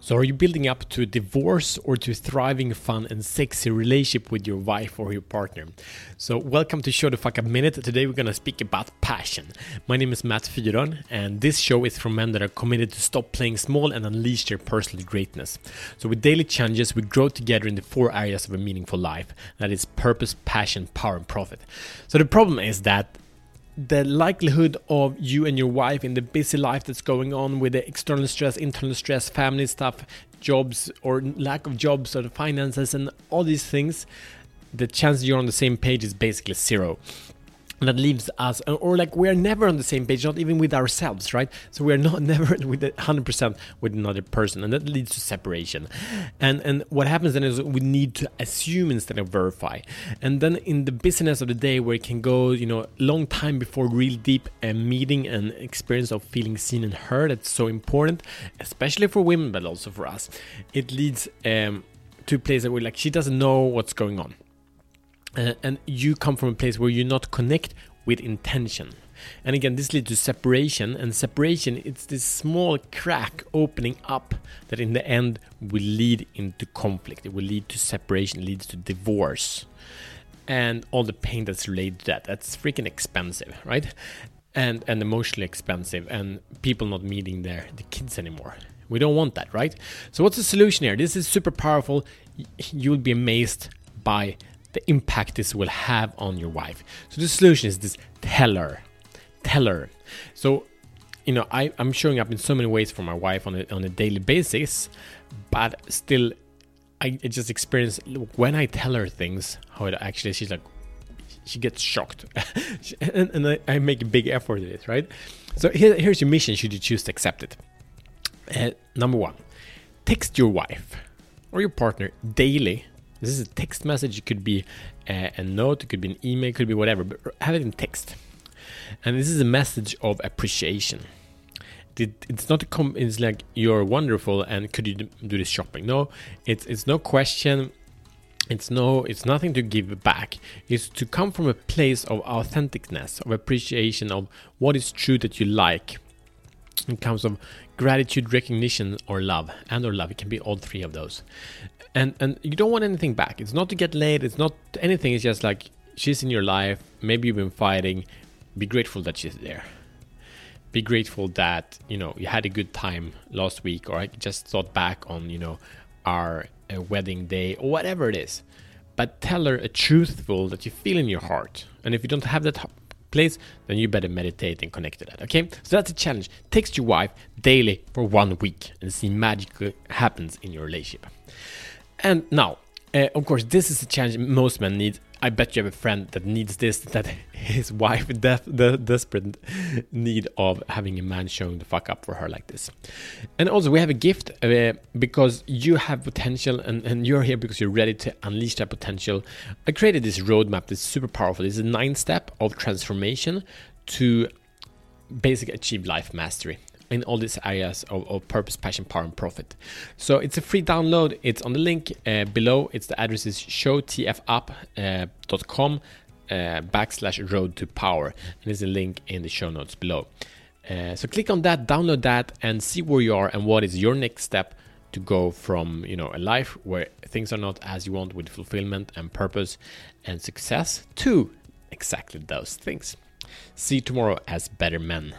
So, are you building up to a divorce or to a thriving, fun, and sexy relationship with your wife or your partner? So, welcome to Show the Fuck Up Minute. Today, we're gonna speak about passion. My name is Matt Fyron, and this show is for men that are committed to stop playing small and unleash their personal greatness. So, with daily challenges, we grow together in the four areas of a meaningful life that is purpose, passion, power, and profit. So, the problem is that the likelihood of you and your wife in the busy life that's going on with the external stress, internal stress, family stuff, jobs or lack of jobs or finances and all these things, the chance you're on the same page is basically zero that leaves us or like we are never on the same page not even with ourselves right? So we are not never with 100% with another person and that leads to separation. And and what happens then is we need to assume instead of verify. And then in the business of the day where it can go you know long time before real deep uh, meeting and experience of feeling seen and heard that's so important especially for women but also for us. It leads um, to a place that we're like she doesn't know what's going on uh, and you come from a place where you not connect with intention. And again this leads to separation and separation it's this small crack opening up that in the end will lead into conflict. It will lead to separation leads to divorce and all the pain that's related to that. That's freaking expensive right? And and emotionally expensive and people not meeting their the kids anymore. We don't want that right? So what's the solution here? This is super powerful. You'll be amazed by the impact this will have on your wife. So the solution is this tell her. Tell her. So, you know, I, I'm showing up in so many ways for my wife on a, on a daily basis, but still, I, I just experience when I tell her things, how it actually, she's like, she gets shocked. and, and I, I, make a big effort at it, right? So here, here's your mission should you choose to accept it. Uh, number one, text your wife or your partner daily this is a text message. It could be a, a note. It could be an email. It could be whatever. But have it in text. And this is a message of appreciation. It, it's not a com- it's like you're wonderful and could you do this shopping? No, it's it's no question. It's no, it's nothing to give back. It's to come from a place of authenticness, of appreciation of what is true that you like. In terms of gratitude, recognition, or love, and or love, it can be all three of those and and you don't want anything back. It's not to get laid. It's not anything. It's just like she's in your life. Maybe you've been fighting. Be grateful that she's there. Be grateful that you know you had a good time last week, or I just thought back on you know our uh, wedding day or whatever it is. But tell her a truthful that you feel in your heart. And if you don't have that place, then you better meditate and connect to that. Okay, so that's a challenge. Text your wife daily for one week and see magic happens in your relationship. And now, uh, of course, this is a challenge most men need. I bet you have a friend that needs this, that his wife def- the desperate need of having a man showing the fuck up for her like this. And also, we have a gift uh, because you have potential and, and you're here because you're ready to unleash that potential. I created this roadmap that's super powerful. It's a nine step of transformation to basically achieve life mastery in all these areas of, of, purpose, passion, power, and profit. So it's a free download. It's on the link uh, below. It's the address is showtfup.com uh, uh, backslash road to power. And there's a link in the show notes below. Uh, so click on that, download that, and see where you are and what is your next step to go from you know a life where things are not as you want with fulfillment and purpose and success to exactly those things. See you tomorrow as better men.